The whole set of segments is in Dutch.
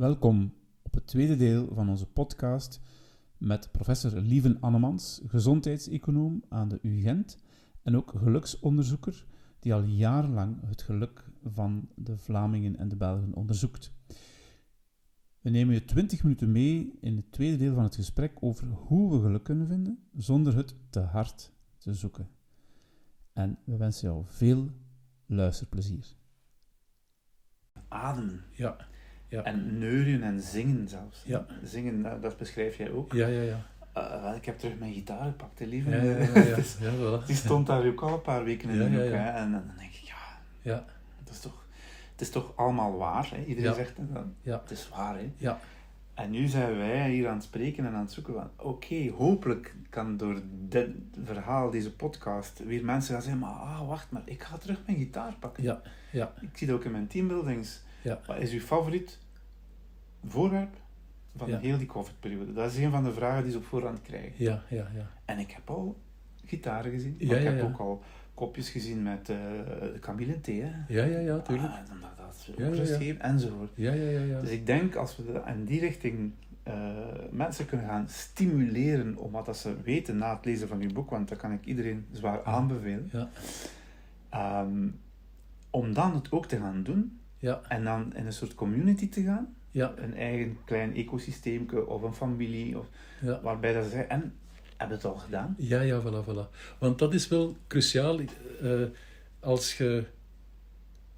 Welkom op het tweede deel van onze podcast met professor Lieven Annemans, gezondheidseconoom aan de UGent en ook geluksonderzoeker die al jarenlang het geluk van de Vlamingen en de Belgen onderzoekt. We nemen je 20 minuten mee in het tweede deel van het gesprek over hoe we geluk kunnen vinden zonder het te hard te zoeken. En we wensen jou veel luisterplezier. Ademen. Ja. Ja. En neurien en zingen zelfs. Ja. Zingen, dat, dat beschrijf jij ook. Ja, ja, ja. Uh, wel, ik heb terug mijn gitaar gepakt, hè, lieve. Ja, ja. Dus voilà. die stond daar ook al een paar weken in de hoek. Hè, en, dan denk ik, ja, Ja, het is toch, het is toch allemaal waar. Hè? Iedereen zegt het dan. ja, Het is waar. Hè? ja, En nu zijn wij hier aan het spreken en aan het zoeken van, oké, hopelijk kan door dit verhaal, deze podcast, weer mensen gaan zeggen, maar ah, wacht, maar ik ga terug mijn gitaar pakken. ja, ja, Ik zie dat ook in mijn teambuildings. Ja. Wat is uw favoriet voorwerp van Ja. heel die COVID-periode? Dat is een van de vragen die ze op voorhand krijgen. ja, ja, ja. En ik heb al gitaren gezien, maar Ja, ik heb ook al kopjes gezien met uh, Camille thee. Ja, ja, ja, tuurlijk. Ah, omdat dat Ja, ja, enzovoort. Ja, ja, ja, ja. Dus ik denk als we de- in die richting eh, mensen kunnen gaan stimuleren om wat dat ze weten na het lezen van uw boek, want dat kan ik iedereen zwaar aanbevelen, Ja, ehm, om dan het ook te gaan doen ja, en dan in een soort community te gaan, ja, een eigen klein ecosysteemke of een familie, of, ja. waarbij dat ze zeggen, en, heb je het al gedaan? Ja, ja, voilà, voilà. Want dat is wel cruciaal eh, als je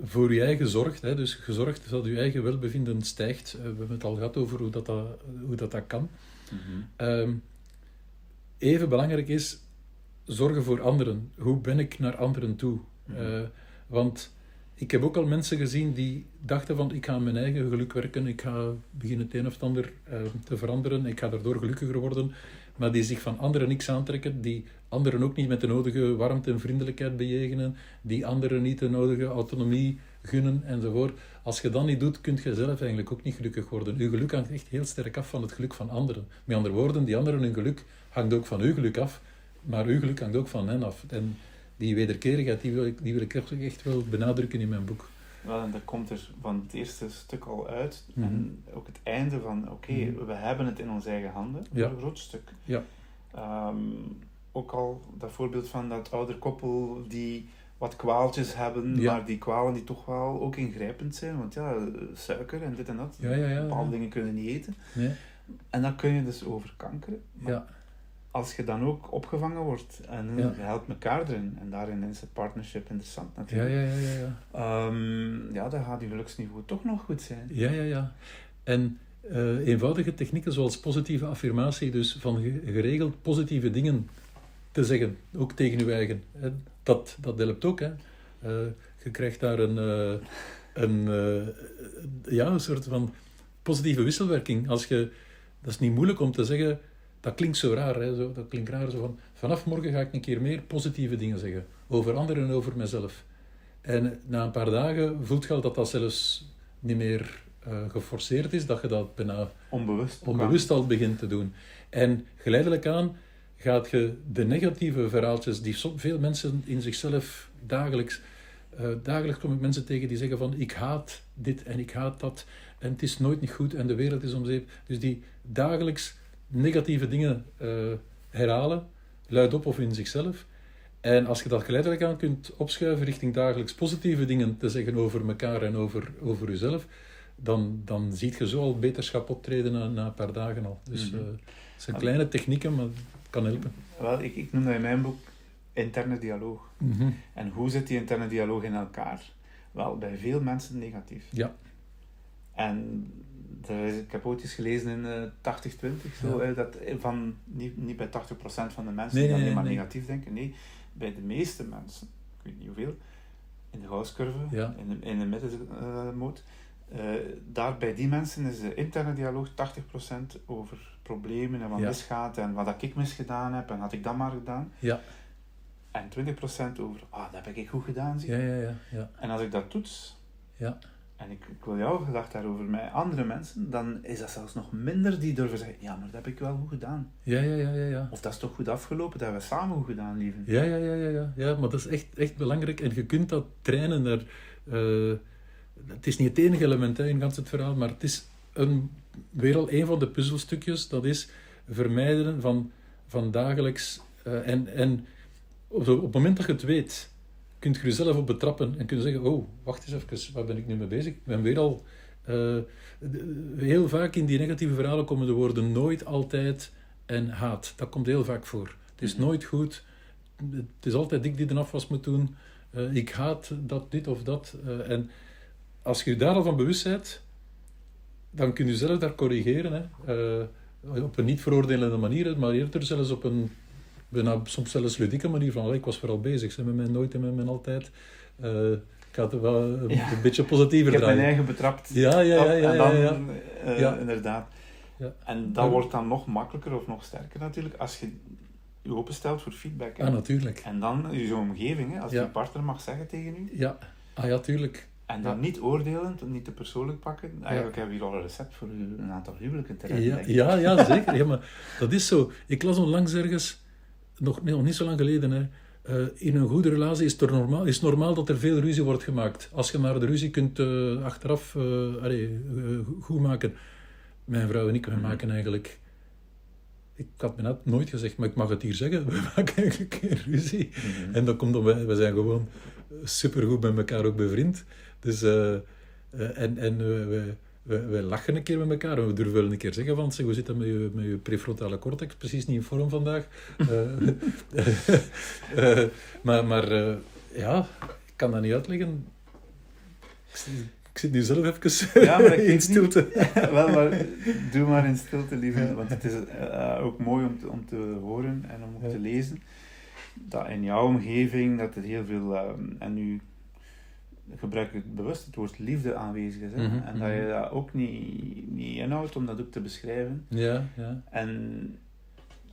voor je eigen zorgt, hè, dus gezorgd dat je eigen welbevinden stijgt. Eh, we hebben het al gehad over hoe dat, dat, hoe dat, dat kan. Ehm, even belangrijk is zorgen voor anderen. Hoe ben ik naar anderen toe? Mhm. Eh, want ik heb ook al mensen gezien die dachten van ik ga aan mijn eigen geluk werken, ik ga beginnen het een of ander eh, te veranderen, ik ga daardoor gelukkiger worden, maar die zich van anderen niks aantrekken, die anderen ook niet met de nodige warmte en vriendelijkheid bejegenen, die anderen niet de nodige autonomie gunnen enzovoort. Als je dat niet doet, kun je zelf eigenlijk ook niet gelukkig worden. Uw geluk hangt echt heel sterk af van het geluk van anderen. Met andere woorden, die anderen hun geluk hangt ook van uw geluk af, maar uw geluk hangt ook van hen af. En die wederkerigheid, die wil ik, die wil ik echt- wel benadrukken in mijn boek. Wel, en dat komt er van het eerste stuk al uit. Mhm. En ook het einde van, oké, Mhm. we hebben het in onze eigen handen, Ja. een groot stuk. Ja. Ehm, ook al dat voorbeeld van dat ouder koppel die wat kwaaltjes hebben, Ja. maar die kwalen die toch wel ook ingrijpend zijn. Want ja, suiker en dit en dat, Ja, ja, ja, bepaalde dingen kunnen niet eten. Nee? En dan kun je dus over kankeren. Maar Ja, als je dan ook opgevangen wordt en Ja. je helpt elkaar erin, en daarin is het partnership interessant ja, natuurlijk. ja, ja, ja. ja. Ehm, ja, dan gaat je geluksniveau toch nog goed zijn. Ja, ja, ja. En eh, eenvoudige technieken zoals positieve affirmatie, dus van ge- geregeld positieve dingen te zeggen, ook tegen je eigen. hè. Dat, dat helpt ook. Hè. Eh, je krijgt daar een, eh, een, eh, ja, een soort van positieve wisselwerking. Als je, dat is niet moeilijk om te zeggen, dat klinkt zo raar. Hè, zo, dat klinkt raar zo van, vanaf morgen ga ik een keer meer positieve dingen zeggen. Over anderen en over mezelf. En na een paar dagen voelt je al dat dat zelfs niet meer eh, geforceerd is, dat je dat bijna Onbewust. al begint te doen. En geleidelijk aan gaat je de negatieve verhaaltjes die veel mensen in zichzelf dagelijks... eh, dagelijks kom ik mensen tegen die zeggen van ik haat dit en ik haat dat en het is nooit niet goed en de wereld is om zeep. Dus die dagelijks negatieve dingen eh, herhalen, luidop of in zichzelf. En als je dat geleidelijk aan kunt opschuiven richting dagelijks positieve dingen te zeggen over elkaar en over, over jezelf, dan, dan zie je zo al beterschap optreden na, na een paar dagen al. Dus het zijn kleine technieken, maar het kan helpen. Wel, ik, ik noem dat in mijn boek interne dialoog. Mhm. En hoe zit die interne dialoog in elkaar? Wel, bij veel mensen negatief. Ja, En ik heb ooit eens gelezen in eh 80-20, zo, Ja. dat van, niet, niet bij 80% van de mensen Nee, die nee, alleen maar nee. negatief denken. Nee, bij de meeste mensen, ik weet niet hoeveel, in de Gauss-curve, Ja. in de, in de middenmoot, eh, daar bij die mensen is de interne dialoog 80% over problemen en wat Ja. misgaat en wat ik misgedaan heb en had ik dat maar gedaan. ja, En 20% over, ah, dat heb ik goed gedaan. Zie. ja, ja, ja, ja, En als ik dat toets, ja, en ik, ik wil jouw gedacht daarover met andere mensen, dan is dat zelfs nog minder die durven zeggen, ja, maar dat heb ik wel goed gedaan. ja, ja, ja, ja, ja. Of dat is toch goed afgelopen, dat hebben we samen goed gedaan, lieve. Ja, ja, ja, ja, ja, ja, maar dat is echt, echt belangrijk. En je kunt dat trainen naar... eh, het is niet het enige element hè, in gans het verhaal, maar het is een, weer al een van de puzzelstukjes, dat is vermijden van, van dagelijks... eh, en en op, op het moment dat je het weet, kunt je jezelf op betrappen en kun je zeggen, oh, wacht eens even, waar ben ik nu mee bezig? Ik ben weer al... eh, heel vaak in die negatieve verhalen komen de woorden nooit, altijd en haat. Dat komt heel vaak voor. Het is Mhm. nooit goed. Het is altijd ik die de afwas moet doen. Eh, ik haat dat, dit of dat. Eh, en als je je daar al van bewust bent, dan kun je zelf daar corrigeren. Hè. Op een niet veroordelende manier, maar eerder zelfs op een bijna soms zelfs ludieke manier van "Allee, ik was vooral bezig met mijn nooit en met mijn altijd. Eh, ik had het wel een, Ja. een beetje Ik positiever heb mijn draaien. eigen betrapt. Ja, ja, ja, ja, en ja, dan, ja. eh, Ja. inderdaad. Ja. En dat Ja. wordt dan nog makkelijker of nog sterker natuurlijk als je je openstelt voor feedback. hè. Ah, natuurlijk. En dan je zo'n omgeving, hè, als Ja. je partner mag zeggen tegen u, Ja, ah, ja, tuurlijk. en dan Ja. niet oordelend, niet te persoonlijk pakken. Eigenlijk hebben we hier al een recept voor een aantal huwelijken te redden. Ja, ik. ja, ja, zeker. Ja, maar dat is zo. Ik las onlangs ergens, nog, niet zo lang geleden, hè, eh, in een goede relatie is het normaal, is normaal dat er veel ruzie wordt gemaakt. Als je maar de ruzie kunt eh, achteraf allee, eh, goed maken. Mijn vrouw en ik, wij Mhm. maken eigenlijk... Ik had me net nooit gezegd, maar ik mag het hier zeggen. We maken eigenlijk geen ruzie. Mhm. En dat komt omdat wij, wij zijn gewoon supergoed met elkaar ook bevriend. Dus, en en we, we, we, we lachen een keer met elkaar en we durven wel een keer zeggen van, zeg, hoe zit dat met je, met je prefrontale cortex? Precies niet in vorm vandaag. Eh, eh, maar maar eh, ja, ik kan dat niet uitleggen. Ik zit, ik zit nu zelf even Ja, maar in stilte. Wel, maar doe maar in stilte, lieve. Want het is eh, ook mooi om te, om te horen en om Ja. te lezen. Dat in jouw omgeving, dat er heel veel... eh, en nu gebruik ik bewust het woord liefde aanwezig is. Hè? Mhm, En dat je mhm. dat ook niet, niet inhoudt om dat ook te beschrijven. Ja, ja. En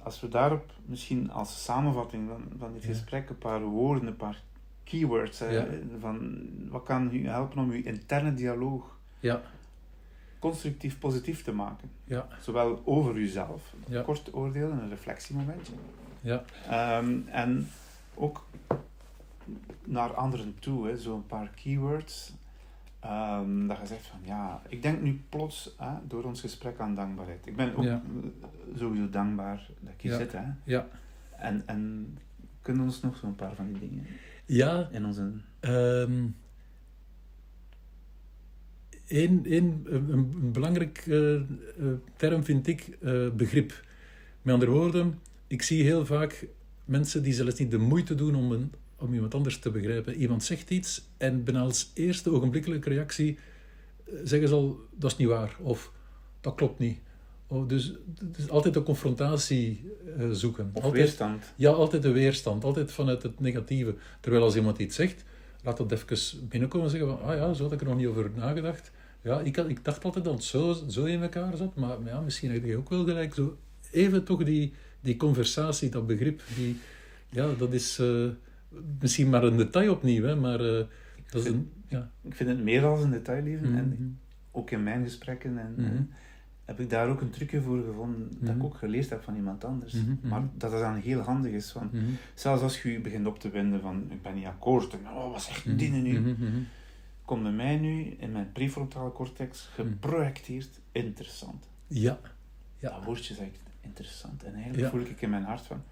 als we daarop misschien als samenvatting van, van dit Ja. gesprek een paar woorden, een paar keywords, hè, Ja. van wat kan u helpen om uw interne dialoog Ja, constructief positief te maken. ja, Zowel over uzelf, een kort oordeel, een reflectiemomentje. ja. Ehm, en ook naar anderen toe, hè, zo'n paar keywords. ehm, dat je zegt van ja, ik denk nu plots hè, door ons gesprek aan dankbaarheid. Ik ben ook Ja. sowieso dankbaar dat ik hier Ja. zit. Hè. Ja, En, en kunnen ons nog zo'n paar van die dingen ja in onze. Een, een, een, een belangrijk eh, eh, term vind ik eh, begrip. Met andere woorden, ik zie heel vaak mensen die zelfs niet de moeite doen om, een, om iemand anders te begrijpen. Iemand zegt iets en bijna als eerste ogenblikkelijke reactie eh, zeggen ze al, dat is niet waar. Of dat klopt niet. Oh, dus, dus altijd de confrontatie eh, zoeken. Of altijd, weerstand. ja, altijd de weerstand, altijd vanuit het negatieve. Terwijl als iemand iets zegt, laat dat even binnenkomen en zeggen van, ah ja, zo had ik er nog niet over nagedacht. Ja, ik, had, ik dacht altijd dat het zo, zo in elkaar zat, maar ja, misschien heb je ook wel gelijk. Zo, even toch die, die conversatie, dat begrip, die, ja, dat is eh, misschien maar een detail opnieuw, hè, maar eh, dat is een... Ja. Ik vind het meer als een detail, lieve. En Mhm. ook in mijn gesprekken en, Mhm. heb ik daar ook een trucje voor gevonden dat ik Mhm. ook geleerd heb van iemand anders. Maar dat het dan heel handig is. Want zelfs als je je begint op te winden van ik ben niet akkoord en oh, wat zegt die nu? Komt bij mij nu in mijn prefrontale cortex geprojecteerd interessant. Ja. Dat Ja. woordje zegt interessant. En eigenlijk Ja. voel ik in mijn hart van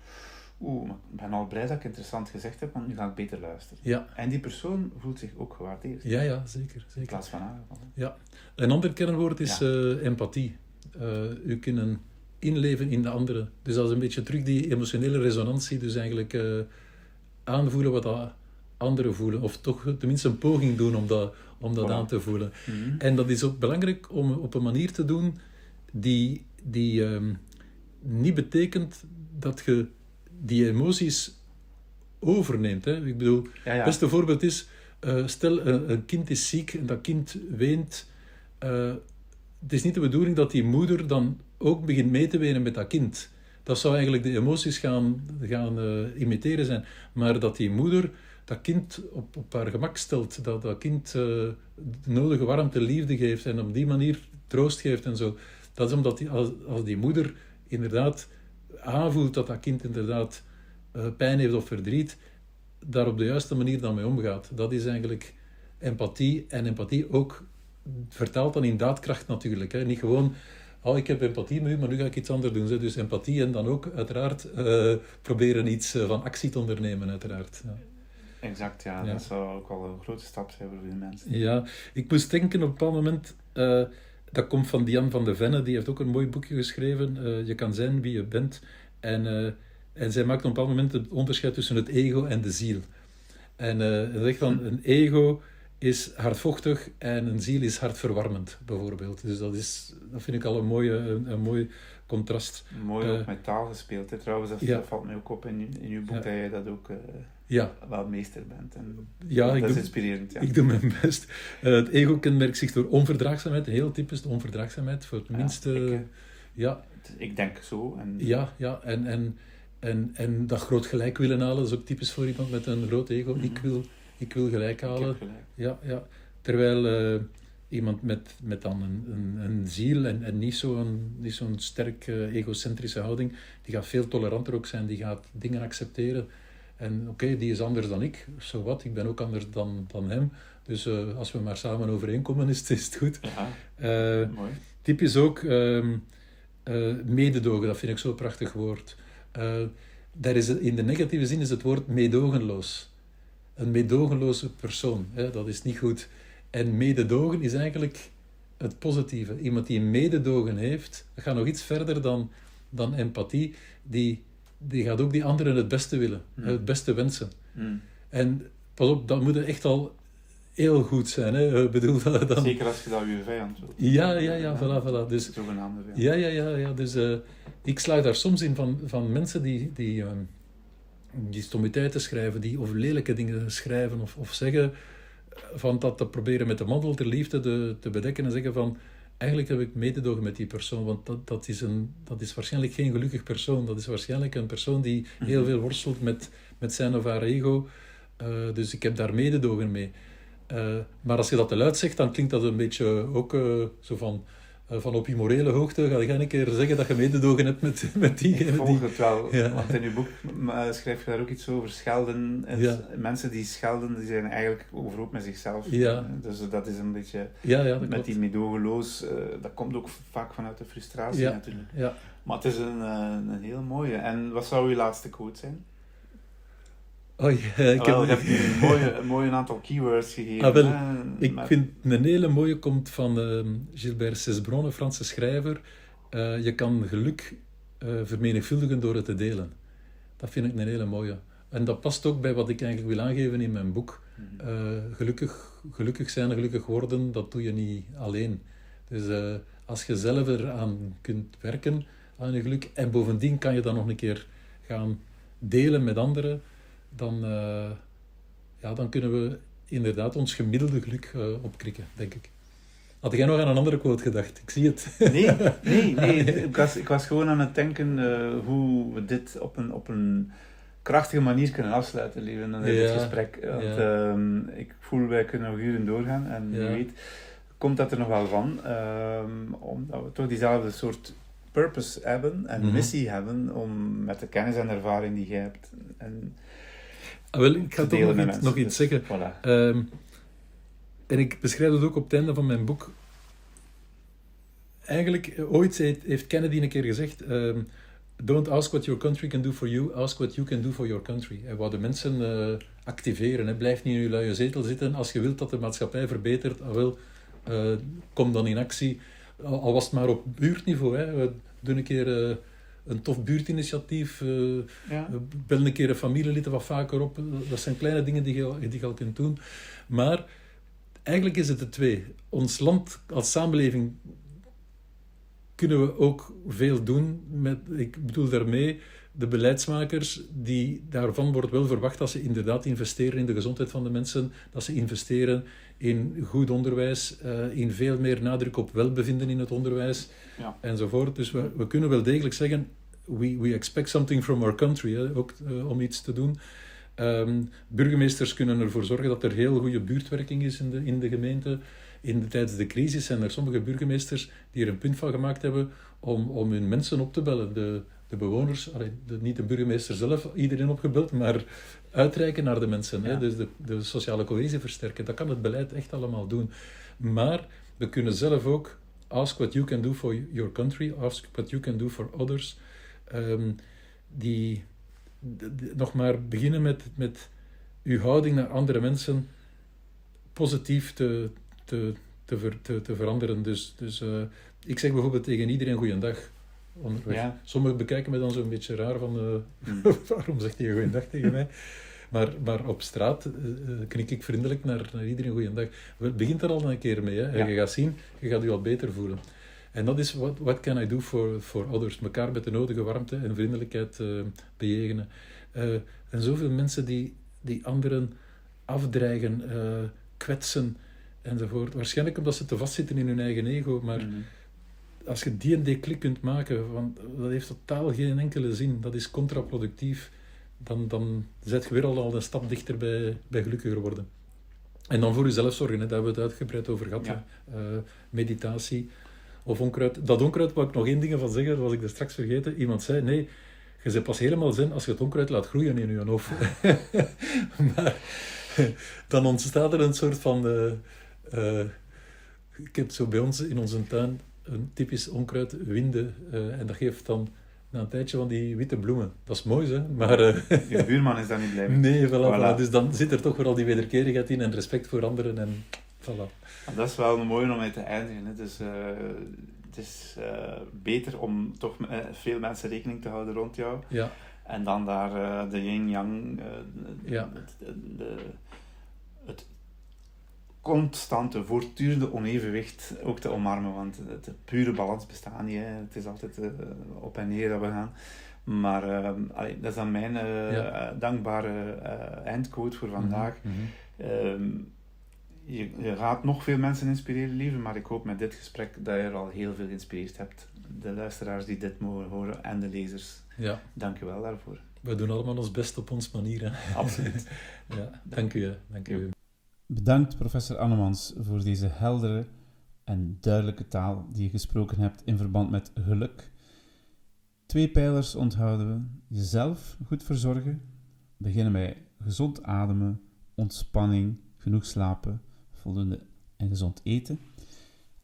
oeh, ik ben al blij dat ik interessant gezegd heb, want nu ga ik beter luisteren. Ja. En die persoon voelt zich ook gewaardeerd. Ja, ja, zeker. In zeker. plaats van aangevallen. Een ander kernwoord is Ja. eh, empathie. Eh, u kunnen inleven in de andere. Dus dat is een beetje terug die emotionele resonantie. Dus eigenlijk eh, aanvoelen wat dat anderen voelen. Of toch tenminste een poging doen om dat, om dat Voilà. aan te voelen. Mhm. En dat is ook belangrijk om op een manier te doen die, die ehm, niet betekent dat je die emoties overneemt. Hè. Ik bedoel, Ja, ja. het beste voorbeeld is, eh, stel een, een kind is ziek en dat kind weent. eh, het is niet de bedoeling dat die moeder dan ook begint mee te wenen met dat kind. Dat zou eigenlijk de emoties gaan, gaan eh, imiteren zijn. Maar dat die moeder dat kind op, op haar gemak stelt, dat dat kind eh, de nodige warmte, liefde geeft en op die manier troost geeft en zo. Dat is omdat die, als, als die moeder inderdaad aanvoelt dat dat kind inderdaad eh, pijn heeft of verdriet, daar op de juiste manier dan mee omgaat. Dat is eigenlijk empathie. En empathie ook vertaalt dan in daadkracht natuurlijk. Hè. Niet gewoon, oh, ik heb empathie met u, maar nu ga ik iets anders doen. Hè. Dus empathie en dan ook uiteraard uh, proberen iets uh, van actie te ondernemen, uiteraard. Ja. Exact, ja. ja. Dat zou ook wel een grote stap zijn voor de mensen. Ja, ik moest denken op een bepaald moment... Uh, dat komt van Diane van de Venne, die heeft ook een mooi boekje geschreven. je kan zijn wie je bent. En, en zij maakt op een bepaald moment het onderscheid tussen het ego en de ziel. En uh, zegt van, een ego is hardvochtig en een ziel is hartverwarmend, bijvoorbeeld. Dus dat, is, dat vind ik al een, mooie, een, een mooi contrast. Mooi ook met taal gespeeld, hè. trouwens. Dat, ja. valt mij ook op in, in uw boek, ja. dat je dat ook ja. wel meester bent. En ja, dat ik is doe, inspirerend. Ja. Ik doe mijn best. Uh, het ego kenmerkt zich door onverdraagzaamheid, heel typisch de onverdraagzaamheid, voor het minste... Ik, ja. ik denk zo. En... Ja, ja, en... en en, en dat groot gelijk willen halen, is ook typisch voor iemand met een groot ego. Mm -hmm. Ik wil ik wil gelijk halen. Gelijk. Ja, ja. Terwijl uh, iemand met, met dan een, een, een ziel en, en niet zo'n sterk uh, egocentrische houding, die gaat veel toleranter ook zijn, die gaat dingen accepteren. En oké, okay, die is anders dan ik, zo wat, ik ben ook anders dan, dan hem. Dus uh, als we maar samen overeenkomen, is het, is het goed. Ja, mooi. Typisch ook um, mededogen, dat vind ik zo'n prachtig woord. daar is in de negatieve zin is het woord meedogenloos een meedogenloze persoon. Hè? Dat is niet goed. En mededogen is eigenlijk het positieve. Iemand die mededogen heeft, gaat nog iets verder dan, dan empathie, die, die gaat ook die anderen het beste willen, Mm. het beste wensen. Mm. En pas op, dat moet echt al heel goed zijn. Hè? Ik bedoel, dan... Zeker als je dat je vijand wilt. Ja, ja, ja, voilà, voilà. Dus, Zogenaamde vijand. ja, ja, ja, ja. Dus uh, ik sluit daar soms in van, van mensen die, die, uh, die stommiteiten schrijven, die of lelijke dingen schrijven of, of zeggen, van dat te proberen met de mantel ter liefde te, te bedekken en zeggen van eigenlijk heb ik mededogen met die persoon, want dat, dat, is een, dat is waarschijnlijk geen gelukkig persoon. Dat is waarschijnlijk een persoon die heel veel worstelt met, met zijn of haar ego. Uh, dus ik heb daar mededogen mee. Uh, maar als je dat te luid zegt, dan klinkt dat een beetje ook uh, zo van... Uh, van op je morele hoogte ga je een keer zeggen dat je mededogen hebt met, met diegene. Ik volg die... het wel, Ja. want in uw boek schrijf je daar ook iets over. Schelden, en Ja. mensen die schelden, die zijn eigenlijk overhoop met zichzelf. Ja. Dus dat is een beetje, Ja, ja, dat met klopt. die medogeloos, dat komt ook vaak vanuit de frustratie natuurlijk. Ja. Maar het is een, een heel mooie. En wat zou uw laatste quote zijn? Oh, ja, ik wel, heb... je hebt een mooie, een mooie aantal keywords gegeven. Ah, wel, Ik vind een hele mooie komt van uh, Gilbert Cesbron, een Franse schrijver. Uh, je kan geluk uh, vermenigvuldigen door het te delen. Dat vind ik een hele mooie. En dat past ook bij wat ik eigenlijk wil aangeven in mijn boek. Mhm. Uh, gelukkig, gelukkig zijn, gelukkig worden, dat doe je niet alleen. Dus als je zelf eraan kunt werken, aan je geluk, en bovendien kan je dat nog een keer gaan delen met anderen, dan, uh, ja, dan kunnen we inderdaad ons gemiddelde geluk uh, opkrikken, denk ik. Had jij nog aan een andere quote gedacht? Ik zie het. Nee, nee, nee. Ik was, ik was gewoon aan het denken uh, hoe we dit op een, op een krachtige manier kunnen afsluiten, lieve, in dit Ja, gesprek. Want ja. ehm, ik voel, wij kunnen nog uren doorgaan. En wie weet, komt dat er nog wel van. ehm, omdat we toch diezelfde soort purpose hebben en Mhm. missie hebben om met de kennis en ervaring die jij hebt en Ah, wel, ik ga toch nog iets, mensen. nog iets Dus, zeggen. Voilà. Ehm, en ik beschrijf het ook op het einde van mijn boek. Eigenlijk, eh, ooit heeft, Kennedy een keer gezegd: ehm, Don't ask what your country can do for you, ask what you can do for your country. Hij wou de mensen eh, activeren. Hè. Blijf niet in je luie zetel zitten. Als je wilt dat de maatschappij verbetert, ah, wel, eh, kom dan in actie. Al, al was het maar op buurtniveau. Hè. We doen een keer een tof buurtinitiatief. eh, Ja. Bel een keer een familielid wat vaker op. Dat zijn kleine dingen die je, die je al kunt doen. Maar eigenlijk is het de twee. Ons land als samenleving kunnen we ook veel doen. Met, ik bedoel daarmee de beleidsmakers, die, daarvan wordt wel verwacht dat ze inderdaad investeren in de gezondheid van de mensen, dat ze investeren in goed onderwijs, eh, in veel meer nadruk op welbevinden in het onderwijs, Ja. enzovoort. Dus we, we kunnen wel degelijk zeggen, we, we expect something from our country, hè, ook eh, om iets te doen. Ehm, burgemeesters kunnen ervoor zorgen dat er heel goede buurtwerking is in de, in de gemeente. In de, tijdens de crisis zijn er sommige burgemeesters die er een punt van gemaakt hebben om, om hun mensen op te bellen. De, de bewoners, niet de burgemeester zelf, iedereen opgebeld, maar uitreiken naar de mensen. Ja. Hè? Dus de, de sociale cohesie versterken. Dat kan het beleid echt allemaal doen. Maar we kunnen zelf ook ask what you can do for your country, ask what you can do for others. Ehm, die, nog maar beginnen met, met uw houding naar andere mensen positief te, te, te, ver, te, te veranderen. Dus, dus uh, ik zeg bijvoorbeeld tegen iedereen goeiedag onderweg. Ja. Sommigen bekijken me dan zo'n beetje raar van, uh, mm. waarom zegt hij goeiedag tegen mij? Maar, maar op straat uh, knik ik vriendelijk naar, naar iedereen goeiedag. Het begint er al een keer mee. Hè? Ja. En je gaat zien, je gaat je al beter voelen. En dat is what, what can I do for, for others? Mekaar met de nodige warmte en vriendelijkheid uh, bejegenen. En zoveel mensen die, die anderen afdreigen, kwetsen enzovoort. Waarschijnlijk omdat ze te vastzitten in hun eigen ego, maar mm -hmm. Als je die en die klik kunt maken, want dat heeft totaal geen enkele zin, dat is contraproductief, dan, dan zet je weer al, een stap dichter bij, bij gelukkiger worden. En dan voor jezelf zorgen, hè, daar hebben we het uitgebreid over gehad. Ja. meditatie, of onkruid. Dat onkruid, wou ik nog één ding van zeggen, dat was ik er straks vergeten. Iemand zei, nee, je zit pas helemaal zin als je het onkruid laat groeien in je hoofd. maar dan ontstaat er een soort van... Uh, uh, ik heb zo bij ons in onze tuin een typisch onkruid, winden. Uh, en dat geeft dan na een tijdje van die witte bloemen. Dat is mooi, hè? Maar... je buurman is daar niet blij mee. Nee, voilà, voilà. Dus dan zit er toch wel al die wederkerigheid in en respect voor anderen en voilà. Dat is wel een mooie om mee te eindigen. Hè. Dus, uh, het is beter om toch veel mensen rekening te houden rond jou. Ja. En dan daar de yin-yang, ja. het constante, voortdurende onevenwicht ook te omarmen. Want de pure balans bestaat niet. Hè. Het is altijd op en neer dat we gaan. Maar allee, dat is dan mijn ja. dankbare eindquote voor vandaag. Mm -hmm. um, je, je, gaat nog veel mensen inspireren, lieve, maar ik hoop met dit gesprek dat je er al heel veel geïnspireerd hebt. De luisteraars die dit mogen horen en de lezers. Ja. Dank je wel daarvoor. We doen allemaal ons best op ons manier. Hè? Absoluut. ja, dank u. Dank u. Bedankt, professor Annemans, voor deze heldere en duidelijke taal die je gesproken hebt in verband met geluk. Twee pijlers onthouden we. Jezelf goed verzorgen. Beginnen bij gezond ademen, ontspanning, genoeg slapen, voldoende en gezond eten.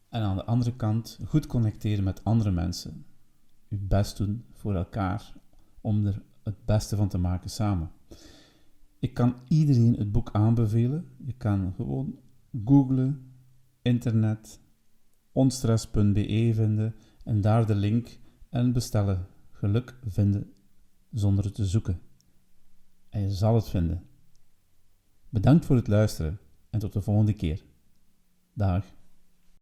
En aan de andere kant goed connecteren met andere mensen. Uw best doen voor elkaar om er het beste van te maken samen. Ik kan iedereen het boek aanbevelen. Je kan gewoon googlen, internet, onstress.be vinden en daar de link en bestellen. Geluk vinden zonder het te zoeken. En je zal het vinden. Bedankt voor het luisteren en tot de volgende keer. Dag.